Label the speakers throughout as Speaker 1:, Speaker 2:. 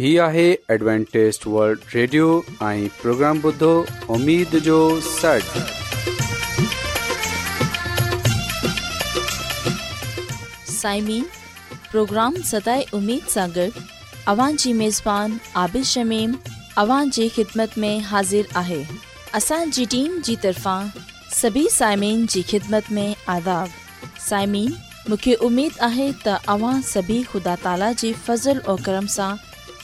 Speaker 1: هي آهي Adventist World Radio ۽ programme بدھو
Speaker 2: اميد جو سٽ سائمين پروگرام ستاي اميد ساڳڙ اوان جي ميزبان عادل شميم اوان جي خدمت ۾ حاضر آهي اسان جي ٽيم جي طرفان سڀي سائمين جي خدمت ۾ آداب سائمين مونکي اميد آهي ته اوان سڀي خدا تالا جي فضل ۽ کرم سان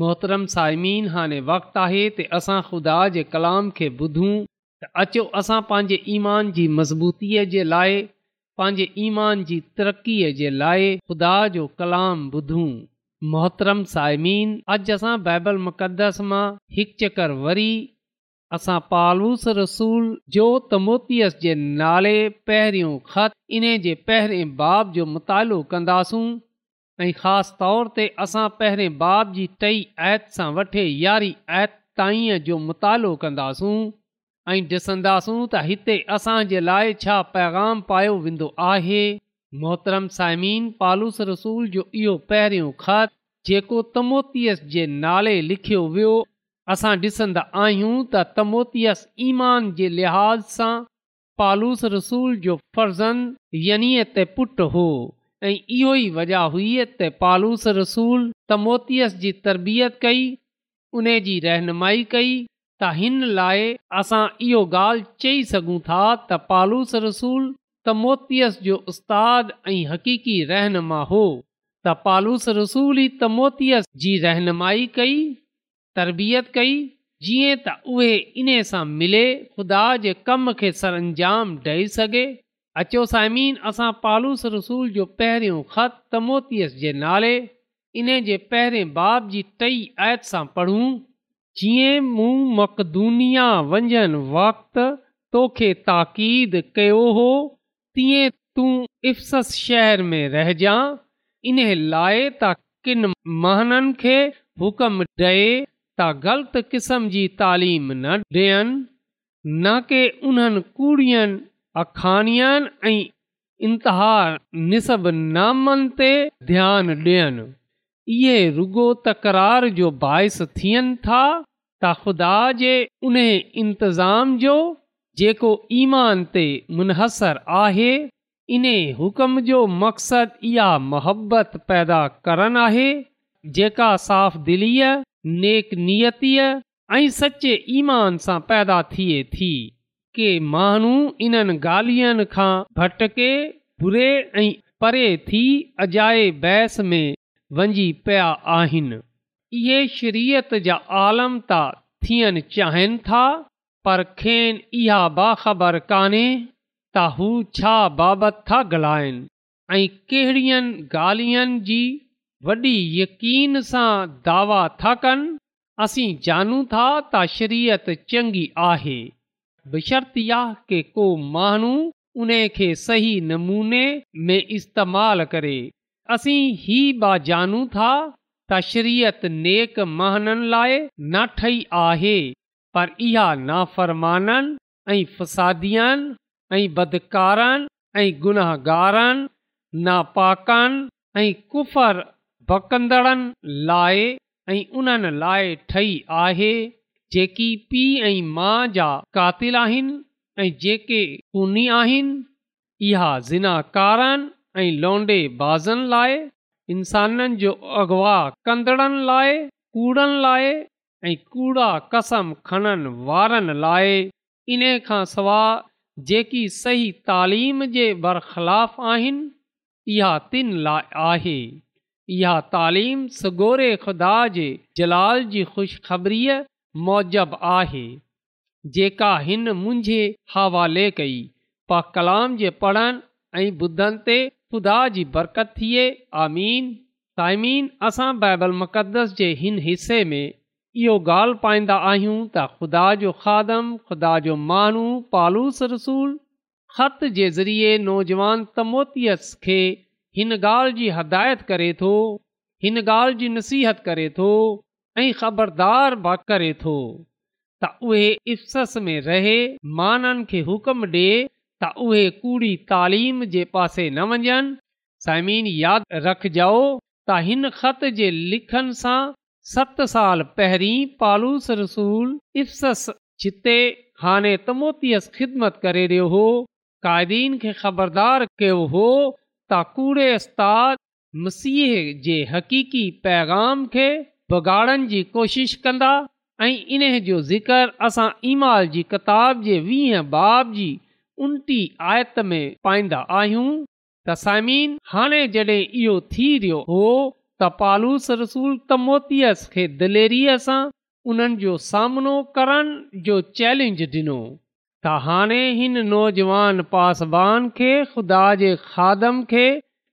Speaker 3: मोहतरम सायमन हाणे वक़्तु आहे त असां ख़ुदा जे कलाम खे ॿुधूं त अचो असां पंहिंजे ईमान जी मज़बूतीअ जे लाइ पंहिंजे ईमान जी तरक़ीअ जे लाइ ख़ुदा जो कलाम ॿुधूं मोहतरम साइमीन अॼु असां बाइबल मुक़दस मां हिकु चक्र वरी असां पालूस रसूल जो मोतीअस जे नाले पहिरियों ख़त इन जे पहिरें बाब जो मुतालो कंदासूं ऐं ख़ासि तौर ते असां पहिरें बाब जी टई आयत सां वठे यारहीं आयत ताईं जो मुतालो कंदासूं ऐं ॾिसंदासूं त हिते असांजे लाइ छा पैगाम पायो वेंदो आहे मोहतरम साइमीन पालूस रसूल जो इहो पहिरियों खत जेको तमोतियस जे नाले लिखियो वियो असां ॾिसंदा आहियूं त तमोतियस ईमान जे लिहाज़ सां पालूस रसूल जो फर्ज़न य ते पुटु हो ऐं इहो ई वजह हुई त पालूस रसूल तमोतीअस जी तरबियत कई उन जी रहनुमाई कई त हिन लाइ असां इहो ॻाल्हि चई सघूं था त पालूस रसूल तमोतीअस जो उस्ताद ऐं हक़ीक़ी रहनुमा हो त पालूस रसूल ई तमोतीअस जी रहनुमाई कई तरबियत कई जीअं त उहे इन सां मिले ख़ुदा जे कम खे सर अंजाम ॾेई सघे अचो साइमीन असां पालूस रसूल जो पहिरियों ख़त तमोतीअस जे नाले इन जे पहिरें बाब जी टई आयत सां पढ़ूं जीअं मूं मक़दुनिया वञनि वक़्तु तोखे ताक़ीद कयो हो तीअं तूं इफ़सस शहर में रहिजां इन लाइ त किनि महननि खे हुकम ॾए त ग़लति क़िस्म जी तालीम न ॾियनि न के उन्हनि कुड़ियनि अखाणियनि ऐं इंतिहा निसबनामनि ते ध्यानु ॾियनि इहे रुगो तक़रार जो बाहिस थियनि था त ख़ुदा जे उन इंतज़ाम जो जेको ईमान ते मुनसरु आहे इन हुकम जो मक़्सदु इहा मोहबत पैदा करनि आहे जेका साफ़ दिलीअ नेकनियत ऐं सचे ईमान सां पैदा थिए थी के माण्हू इन्हनि ॻाल्हियुनि खां भटके बुरे ऐं परे थी अजाए बहस में वञी पिया आहिनि इहे शिरीयत जा आलम त थियण चाहिनि था पर खेनि इहा बाख़बर कोन्हे त हू छा बाबति था ॻाल्हाइनि ऐं कहिड़ियुनि ॻाल्हियुनि जी वॾी यकीन सां दावा था कनि असीं जानू था त शरीयत चङी आहे बि शर्त کو को माण्हू उन खे सही नमूने में इस्तेमालु करे असीं ही बाजानूं था तशरीयत नेक महननि लाइ न ठही आहे पर इहा नाफ़रमाननि ऐं फ़सादियुनि ऐं बदकारनि ऐं गुनाहगारनि नापाकनि ऐं कुफर भकंदड़नि लाइ ऐं उन्हनि लाइ ठही आहे जेकी पीउ ऐं माउ जा कातिल आहिनि ऐं जेके कूनी आहिनि इहा ज़िना कारनि ऐं लौंडेबाज़नि लाइ इंसाननि जो अगवा कंदड़नि लाइ कूड़नि लाइ ऐं कूड़ा कसम खणनि वारनि लाइ इन खां सवाइ जेकी सही तालीम जे बरख़िलाफ़ आहिनि इहा तिनि लाइ आहे इहा तालीम सगोरे खुदा जे जलाल जी ख़ुशख़बरीअ मौजब आहे जेका हिन मुंहिंजे हवाले कई पा कलाम जे पढ़ण ऐं ॿुधनि ते ख़ुदा जी बरकत थिए आमीन साइमीन असां बाइबल मुक़दस जे हिन हिसे में इहो ॻाल्हि पाईंदा आहियूं त ख़ुदा जो खादम ख़ुदा जो माण्हू पालूस रसूल ख़त जे ज़रिए नौजवान तमोतियस खे हिन ॻाल्हि जी हिदायत करे थो हिन ॻाल्हि जी नसीहत करे थो خبردار بارے تو افسس میں رہے مان حکم ڈے تے کوڑی تعلیم کے پاس نہ مجن سمین یاد رکھ جاؤن خطن سے ست سال پہ پالوس رسو افسس جتے ہانے تموتیس خدمت کرائدین خبردار کیا ہوڑے استاد مسیح کے حقیقی پیغام کے भगाड़नि जी कोशिशि कंदा ऐं इन जो ज़िक्र असां ईमाल जी किताब जे वीह बाब जी उनटी आयत में पाईंदा आहियूं तसाइमीन हाणे जॾहिं इहो थी रहियो हो त पालूस रसूल त मोतीअ खे दलेरीअ सां उन्हनि जो सामनो करण जो चैलेंज ॾिनो त हाणे हिन नौजवान पासबान खे ख़ुदा जे खादम खे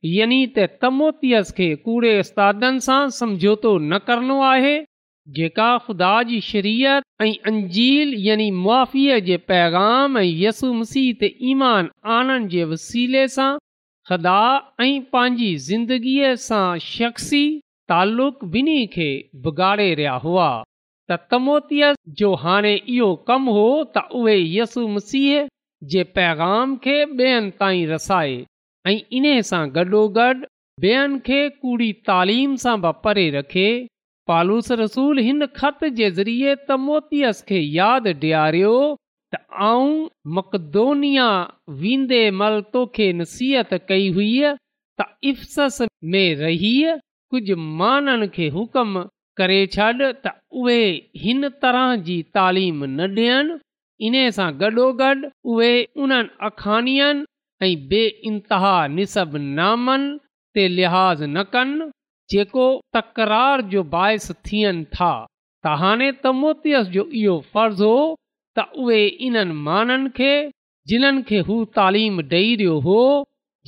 Speaker 3: यनि त तमोतियस खे कूड़े उस्तादनि सां समझोतो न करणो आहे जेका ख़ुदा जी शरीयत ऐं अंजील यनी मुआीअ जे पैगाम ऐं यसु मसीह ते ईमान आनंद जे वसीले सां ख़ुदा ऐं पंहिंजी ज़िंदगीअ सां शख़्सी तालुक़ बि॒नी खे बिगाड़े रहिया हुआ त तमोतीअस जो हाणे इहो कमु हो त उहे यसु मसीह जे पैगाम खे ॿियनि ताईं रसाए ऐं इन्हीअ सां गॾोगॾु ॿेअनि खे कूड़ी तालीम सां ब परे रखे पालूस रसूल हिन ख़त जे ज़रिए त मोतीअस खे यादि ॾियारियो त आऊं मक़दोनिया वेंदे मल तोखे नसीहत कई हुई त इफ़सस में रही कुझु माननि खे हुकम करे छॾ त उहे हिन तरह जी तालीम न ॾियनि इन सां गॾोगॾु उहे उन्हनि अखाणियनि ऐं बे इंतिहा निसबुनामनि ते लिहाज़ न कनि जेको तकरार जो बाहिस थियनि था त हाणे त मोतियस जो इहो फ़र्ज़ हो त उहे इन्हनि माननि खे जिन्हनि खे हू तालीम ॾेई रहियो हो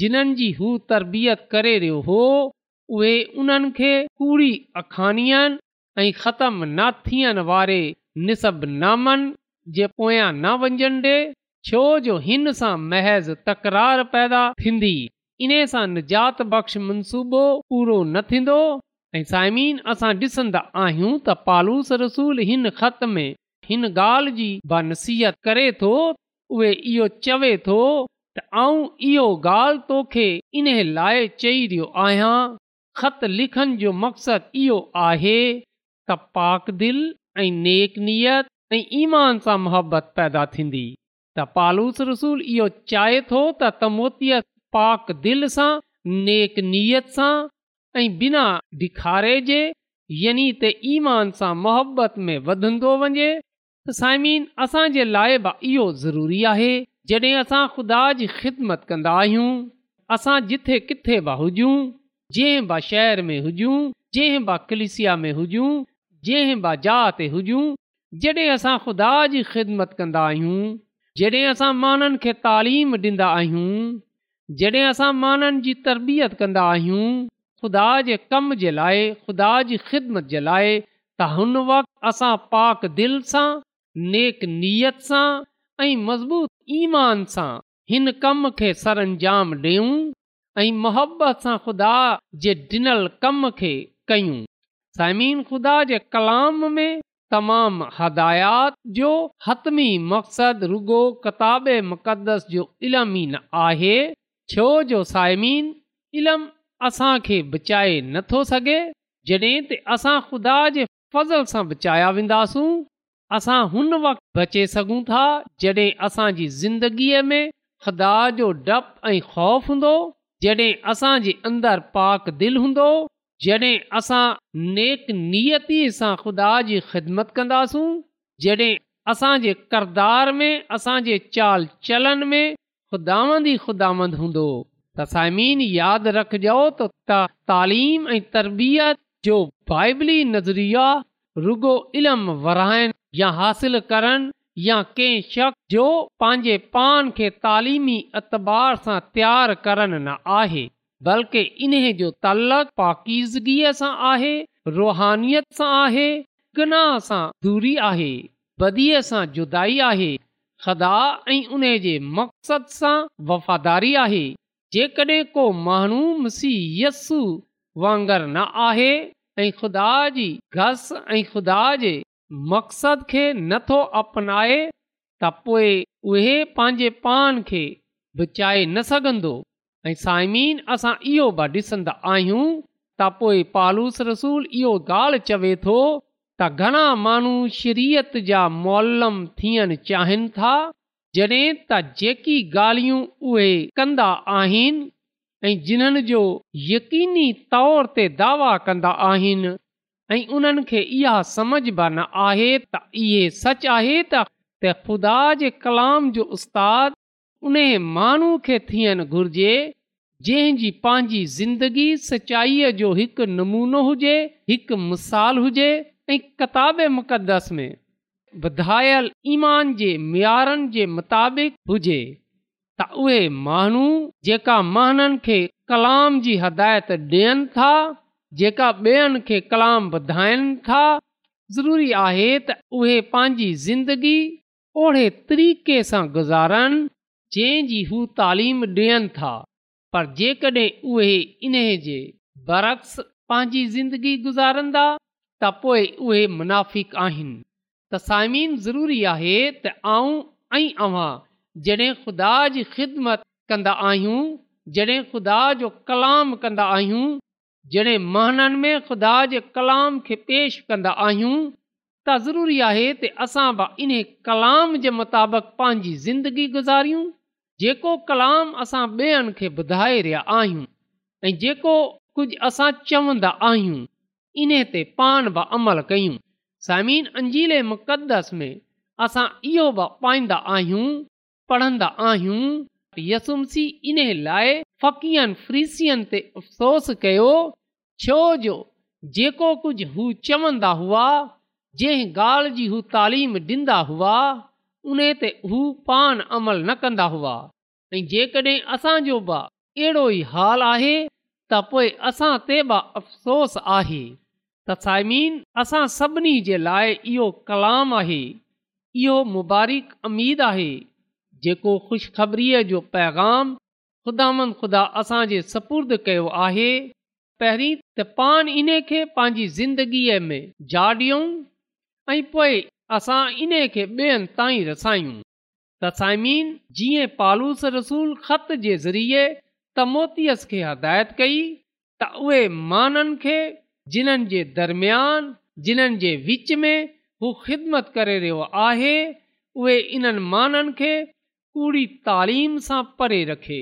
Speaker 3: जिन्हनि जी हू तरबियत करे रहियो हो उहे उन्हनि खे कूड़ी अखाणियनि ऐं ख़तमु न थियण वारे निसनामनि जे पोयां न छो जो हिन सां महज़ तकरार पैदा थींदी इन सां निजात बख़्श मनसूबो पूरो न थींदो ऐं साइमीन असां ॾिसंदा आहियूं त पालूस रसूल हिन ख़त में हिन ॻाल्हि जी बनसीहत करे थो उहे इहो चवे थो त आउं इहो ॻाल्हि तोखे इन लाइ चई रहियो आहियां ख़त लिखनि जो मक़सदु इहो आहे त पाक दिलि ऐं नेकनियत ऐं ईमान सां मुहबत पैदा थींदी त पालूस रसूल इहो चाहे थो त तमोतीअ पाक दिलि सां नेक नियत सां ऐं बिना ॾिखारे जे यानी त ईमान सां मोहबत में वधंदो वञे साइमीन असांजे लाइ बि इहो ज़रूरी आहे जॾहिं असां ख़ुदा जी ख़िदमत कंदा आहियूं असां जिथे किथे बि हुजूं जंहिं ब शहर में हुजूं जंहिं बा कलिसिया में हुजूं जंहिं ब जा ते हुजूं जॾहिं असां ख़ुदा जी ख़िदमत कंदा आहियूं जॾहिं असां माननि खे तालीम ॾींदा आहियूं जॾहिं असां माननि जी तरबियत कंदा आहियूं ख़ुदा जे कम जे लाइ ख़ुदा जी ख़िदमत जे लाइ त हुन वक़्तु असां पाक दिलि सां नेक नियत सां ऐं मज़बूत ईमान सां हिन कम खे सर अंजाम ॾियूं ऐं मोहबत सां ख़ुदा जे ॾिनल कम खे कयूं सामीन ख़ुदा जे कलाम में तमाम हदायात जो हतमी मक़सदु रुगो कताब मुक़दस जो इल्मु ई न आहे छो जो सायमीन इल्मु असां खे बचाए नथो सघे जॾहिं त असां ख़ुदा जे फज़ल सां बचाया वेंदासूं असां हुन वक़्ति बचे सघूं था जॾहिं असांजी ज़िंदगीअ में ख़ुदा जो डपु ऐं ख़ौफ़ हूंदो जॾहिं असां जे पाक दिलि हूंदो जॾहिं असां नियती सां खुदा जी ख़िदमत कंदासूं जॾहिं असांजे करदार में असांजे चाल चलन में ख़ुदांद ई ख़ुदांद हूंदो तसाइमीन यादि रखजो त तालीम ऐं तरबियत जो बाइबली नज़रिया रुगो इल्मु वराइनि या हासिल करण या कंहिं शख्स जो पंहिंजे पान खे तालिमी अतबार सां तयारु करण न आहे बल्कि इन्हे जो तल्ल पाकीज़गीअ सां आहे रुहानियत सां आहे गिनाह सां धूरी आहे बदीअ सां जुदा आहे خدا ऐं उन जे मक़सदु सां वफ़ादारी आहे जेकॾहिं को माण्हू मुसीहयस्स वांगर न आहे ऐं ख़ुदा जी घस ऐं ख़ुदा जे मक़सद खे नथो अपनाए त पोइ उहे पंहिंजे पान खे बचाए न ऐं साइमीन असां इहो बि ॾिसंदा आहियूं त पोइ पालूस रसूल इहो ॻाल्हि चवे थो त घणा माण्हू शरीयत जा मुल्लम थियन चाहिनि था जॾहिं त जेकी ॻाल्हियूं उहे कंदा आहिनि ऐं जिन्हनि जो यकीनी तौर ते दावा कंदा आहिनि ऐं उन्हनि खे इहा बि न आहे त इहे सच आहे त ख़ुदा जे कलाम जो उस्तादु उन माण्हू खे थियणु घुर्जे जंहिंजी पंहिंजी ज़िंदगी सचाईअ जो हिकु नमूनो हुजे हिकु मिसाल हुजे ऐं किताब मुक़दस में वधायल ईमान जे मयारनि जे मुताबिक़ हुजे त उहे माण्हू जेका महननि खे कलाम जी हदायत ॾियनि था जेका ॿियनि खे कलाम वधाइनि था ज़रूरी आहे त उहे पंहिंजी ज़िंदगी ओड़े तरीक़े सां गुज़ारनि जंहिं जी हू तालीम ॾियनि था पर जेकॾहिं उहे इन जे बरक्स पंहिंजी ज़िंदगी गुज़ारंदा त पोइ उहे मुनाफ़िक आहिनि तसाइमीम ज़रूरी आहे त आऊं ऐं अव्हां जॾहिं ख़ुदा जी ख़िदमत कंदा आहियूं जॾहिं ख़ुदा जो कलाम कंदा आहियूं जॾहिं महननि में ख़ुदा जे कलाम खे पेश कंदा आहियूं त ज़रूरी आहे असां बि कलाम जे मुताबिक़ पंहिंजी ज़िंदगी गुज़ारियूं जेको कलाम असां खे ॿुधाए रहिया आहियूं जेको कुझु असां चवंदा आहियूं इन ते पाण बि अमल कयूं असां इहो बि पाईंदा आहियूं पढ़ंदा आहियूं अफ़सोस कयो छो जो जेको कुझु हू चवंदा हुआ जंहिं ॻाल्हि जी तालीम ॾींदा हुआ उन ते हू पाण अमल न कंदा हुआ ऐं जेकॾहिं असांजो बि अहिड़ो ई हाल आहे त पोइ असां ते बि अफ़सोस आहे त साइमीन असां सभिनी जे लाइ इहो कलाम आहे इहो अमीद आहे जेको ख़ुश जो पैगाम ख़ुदा ख़ुदा असांजे सपुर्द कयो आहे पहिरीं त पाण इन खे पंहिंजी ज़िंदगीअ में जाडियऊं ऐं पोइ असां इन खे ॿियनि ताईं रसायूं तसाइमीन जीअं पालूस रसूल ख़त जे ज़रिए तमोतीअस खे हदायत कई त उहे माननि खे जिन्हनि जे दरमियान जिन्हनि जे विच में हू ख़िदमत करे रहियो आहे उहे इन्हनि माननि खे कूड़ी तालीम सां परे रखे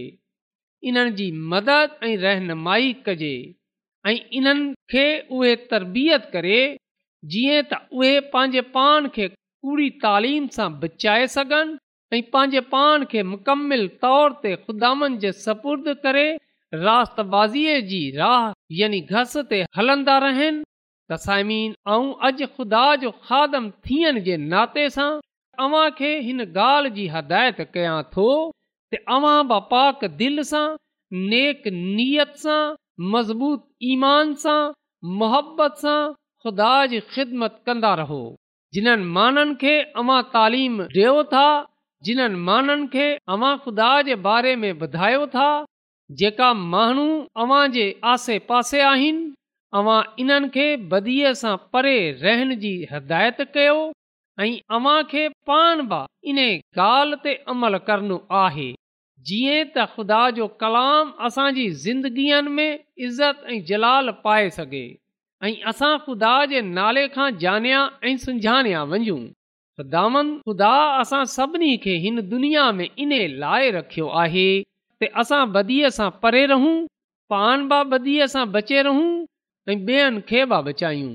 Speaker 3: इन्हनि जी मदद ऐं रहनुमाई कजे ऐं इन्हनि खे उहे तरबियत करे जीअं त उहे पंहिंजे पाण खे कूड़ी तालीम सां बचाए सघनि ऐं पंहिंजे पाण खे मुकमिल तौर ते ख़ुदानि जे सपुर्द करे राताज़ीअ जी राह यानी घस ते हलंदा रहनि ख़ुदा जो खादम नाते सां अव्हां खे हिन ॻाल्हि जी हिदायत कया थो पाक दिलि सां नेक नियत सां मज़बूत ईमान सां मुहबत सां ख़ुदा जी ख़िदमत कंदा रहो जिन्हनि माननि खे अवां तालीम ॾियो था जिन्हनि माण्हुनि खे अव्हां ख़ुदा जे बारे में ॿुधायो था जेका माण्हू अव्हां जे आसे पासे आहिनि अवां इन्हनि खे बदीअ सां परे रहण जी हिदायत कयो ऐं अव्हां खे पाण बि इन ॻाल्हि ते अमल करणो आहे जीअं त ख़ुदा जो कलाम असांजी ज़िंदगीअ में इज़त ऐं जलाल पाए सघे ऐं असां ख़ुदा जे नाले खां जानिया ऐं सुञाणिया वञूं दामन ख़ुदा असां सभिनी खे हिन दुनिया में इन लाइ रखियो आहे त असां ॿधीअ सां परे रहूं पान बि ॿधीअ सां बचे रहूं ऐं ॿियनि खे बि बचायूं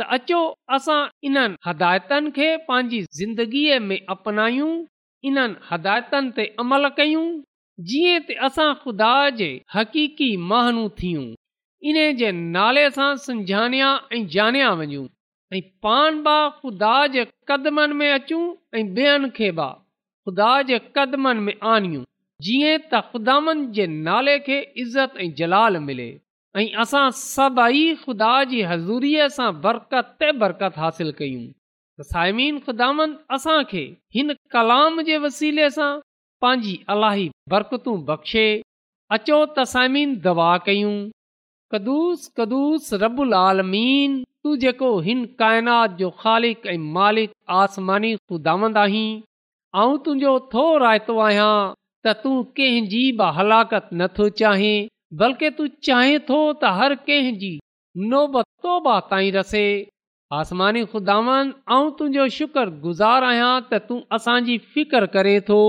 Speaker 3: त अचो असां इन्हनि हिदायतनि खे पंहिंजी ज़िंदगीअ में अपनायूं इन्हनि हिदायतनि ते अमल कयूं जीअं त असां ख़ुदा जे हक़ीक़ी महानू थियूं इन जे नाले सां समझाणिया ऐं ॼाणिया वञूं ऐं पाण बि ख़ुदा जे क़दनि में अचूं ऐं ॿियनि खे बि ख़ुदा जे क़दमनि में आणियूं जीअं त ख़ुदानि जे नाले खे इज़त ऐं जलाल मिले ऐं असां सभई ख़ुदा जी हज़ूरीअ सां बरकत ऐं बरकत हासिल कयूं साइमीन ख़ुदानि असांखे हिन कलाम जे वसीले सां पंहिंजी अलाही बरकतूं बख़्शे अचो त साइमीन दवा कयूं कदुस कदुूस रबुल आलमीन तू जेको हिन काइनात जो ख़ालिक ऐं मालिक आसमानी ख़ुदांद आहीं ऐं तुंहिंजो थो रायतो आहियां त तूं कंहिंजी बि हलाकत नथो चाहीं बल्कि तूं चाहें थो त हर कंहिंजी नोबतोबा ताईं रसे आसमानी खुदांद तुंहिंजो शुक्रगुज़ार आहियां त तूं असांजी फिकर करे थो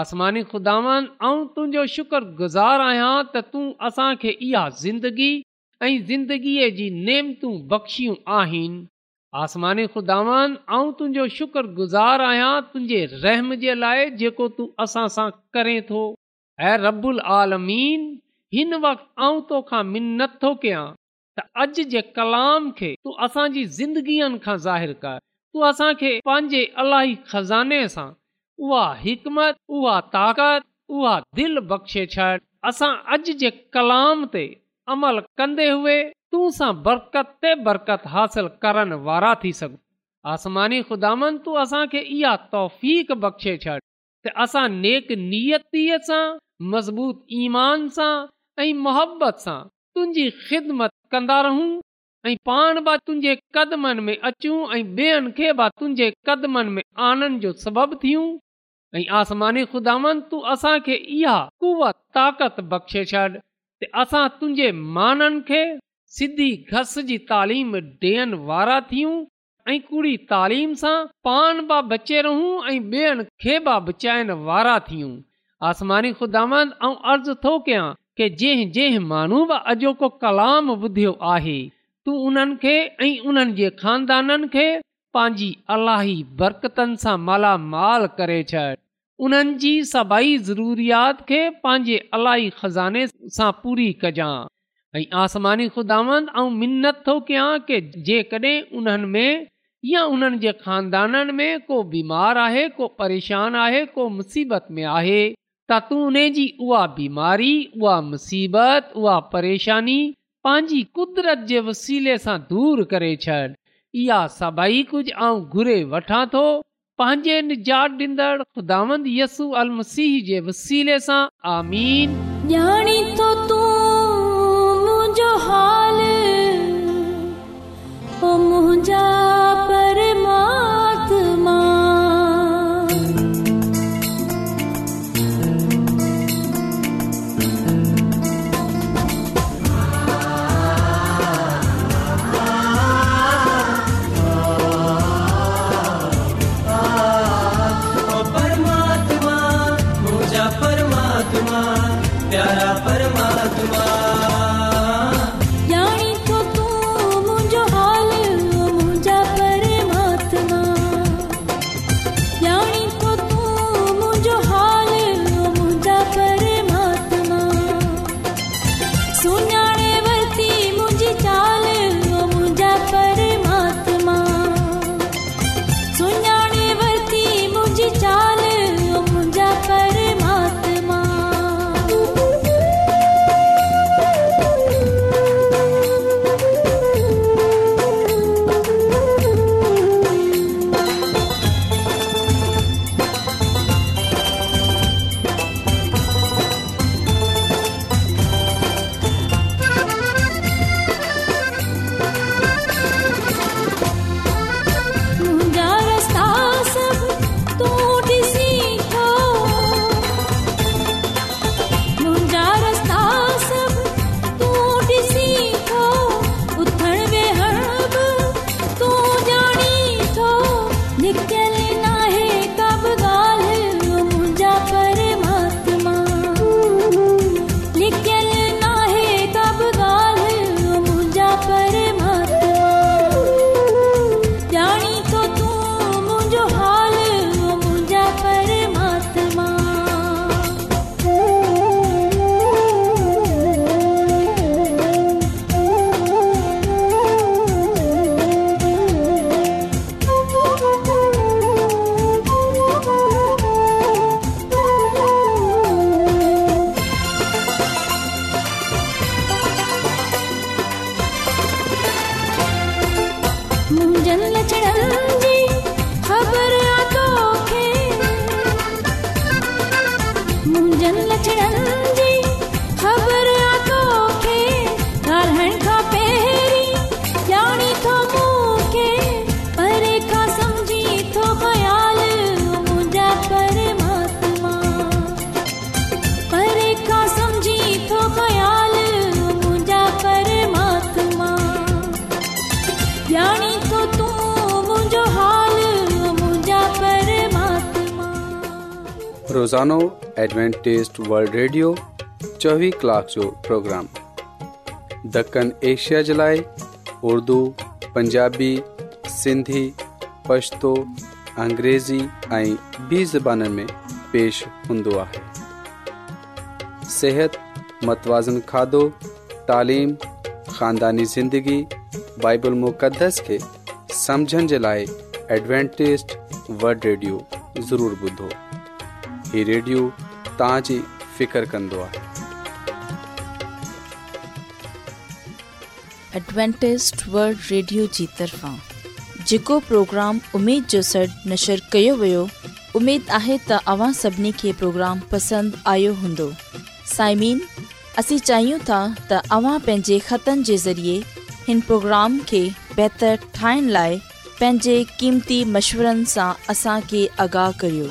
Speaker 3: आसमानी ख़ुदावन ऐं तुंहिंजो शुकुर गुज़ारु आहियां त तूं असांखे इहा ज़िंदगी ऐं ज़िंदगीअ जी नेमतूं बख़्शियूं आहिनि आसमानी ख़ुदावान ऐं तुंहिंजो शुक्रगुज़ार आहियां तुंहिंजे रहम जे लाइ जेको तूं असां सां करे थो ऐं रबुल आलमीन हिन वक़्तु ऐं तोखां मिनत थो कयां त अॼु जे कलाम खे तूं असांजी ज़िंदगीअ खां ज़ाहिरु कर तूं असांखे पंहिंजे अलाही खज़ाने सां उहा हिकमत उहा ताक़त उहा दिलि बख़्शे छॾ असां अॼु जे कलाम ते अमल कंदे हुए तू सां बरकत ते बरकत हासिल करण वारा थी सघूं आसमानी ख़ुदा इहा तौफ़ बख़्शे छॾ त असां नेक नियतीअ सां मज़बूत ईमान सां ऐं मोहबत सां तुंहिंजी ख़िदमत कंदा रहूं ऐं पाण बि तुंहिंजे कदमनि में अचूं ऐं ॿियनि खे बि तुंहिंजे कदमनि में आनंद जो सबबु थियूं ऐं आसमानी खुदांद तूं असांखे इहा कूआ ताक़त बख़्शे छॾ ते असां तुंहिंजे माननि खे सिधी घस जी तालीम ॾियण वारा थियूं ऐं कुड़ी तालीम सां पान बि बचे रहूं ऐं ॿियनि खे बि बचाइण वारा थियूं आसमानी खुदांद अर्ज़ु थो कयां के जंहिं जंहिं माण्हू बि अॼोको कलाम ॿुधियो आहे तू उन्हनि खे ऐं उन्हनि जे खानदाननि खे पंहिंजी अलाही बरकतनि सां मालामाल करे उन्हनि जी सभई ज़रूरियात खे पंहिंजे अलाई खज़ाने सां पूरी कजां ऐं आसमानी ख़ुदांदा की जेकॾहिं उन्हनि में या उन्हनि जे खानदाननि में को बीमार आहे को परेशान आहे को मुसीबत में आहे त तूं उन जी उहा बीमारी उहा मुसीबत उहा परेशानी पंहिंजी कुदरत जे वसीले सां दूर करे छॾ इहा सभई कुझु ऐं घुरे वठां थो पंहिंजे निजात ॾींदड़ ख़ुदांदसू अल मसीह जे वसीले सां आमीन
Speaker 4: ॼाणी
Speaker 2: थो तूं
Speaker 1: एडवेंटेस्ट वर्ल्ड रेडियो चोवीह कलाक जो प्रोग्राम ॾखण एशिया جلائے اردو उर्दू पंजाबी सिंधी पछतो अंग्रेज़ी ऐं ॿी ज़बान में पेश हूंदो आहे متوازن मतवाज़न खाधो خاندانی زندگی بائبل बाइबल मुक़दस खे समुझण जे लाइ एडवेंटेज़ वल्ड रेडियो ज़रूरु
Speaker 5: जेको प्रोग्राम उमेद जो सॾु नशर कयो वियो उमेदु आहे त अव्हां सभिनी खे प्रोग्राम पसंदि आयो हूंदो साइमीन असीं चाहियूं था तव्हां पंहिंजे ख़तनि जे ज़रिए हिन प्रोग्राम खे बहितरु ठाहिण लाइ पंहिंजे क़ीमती मशवरनि सां असांखे आगाह करियो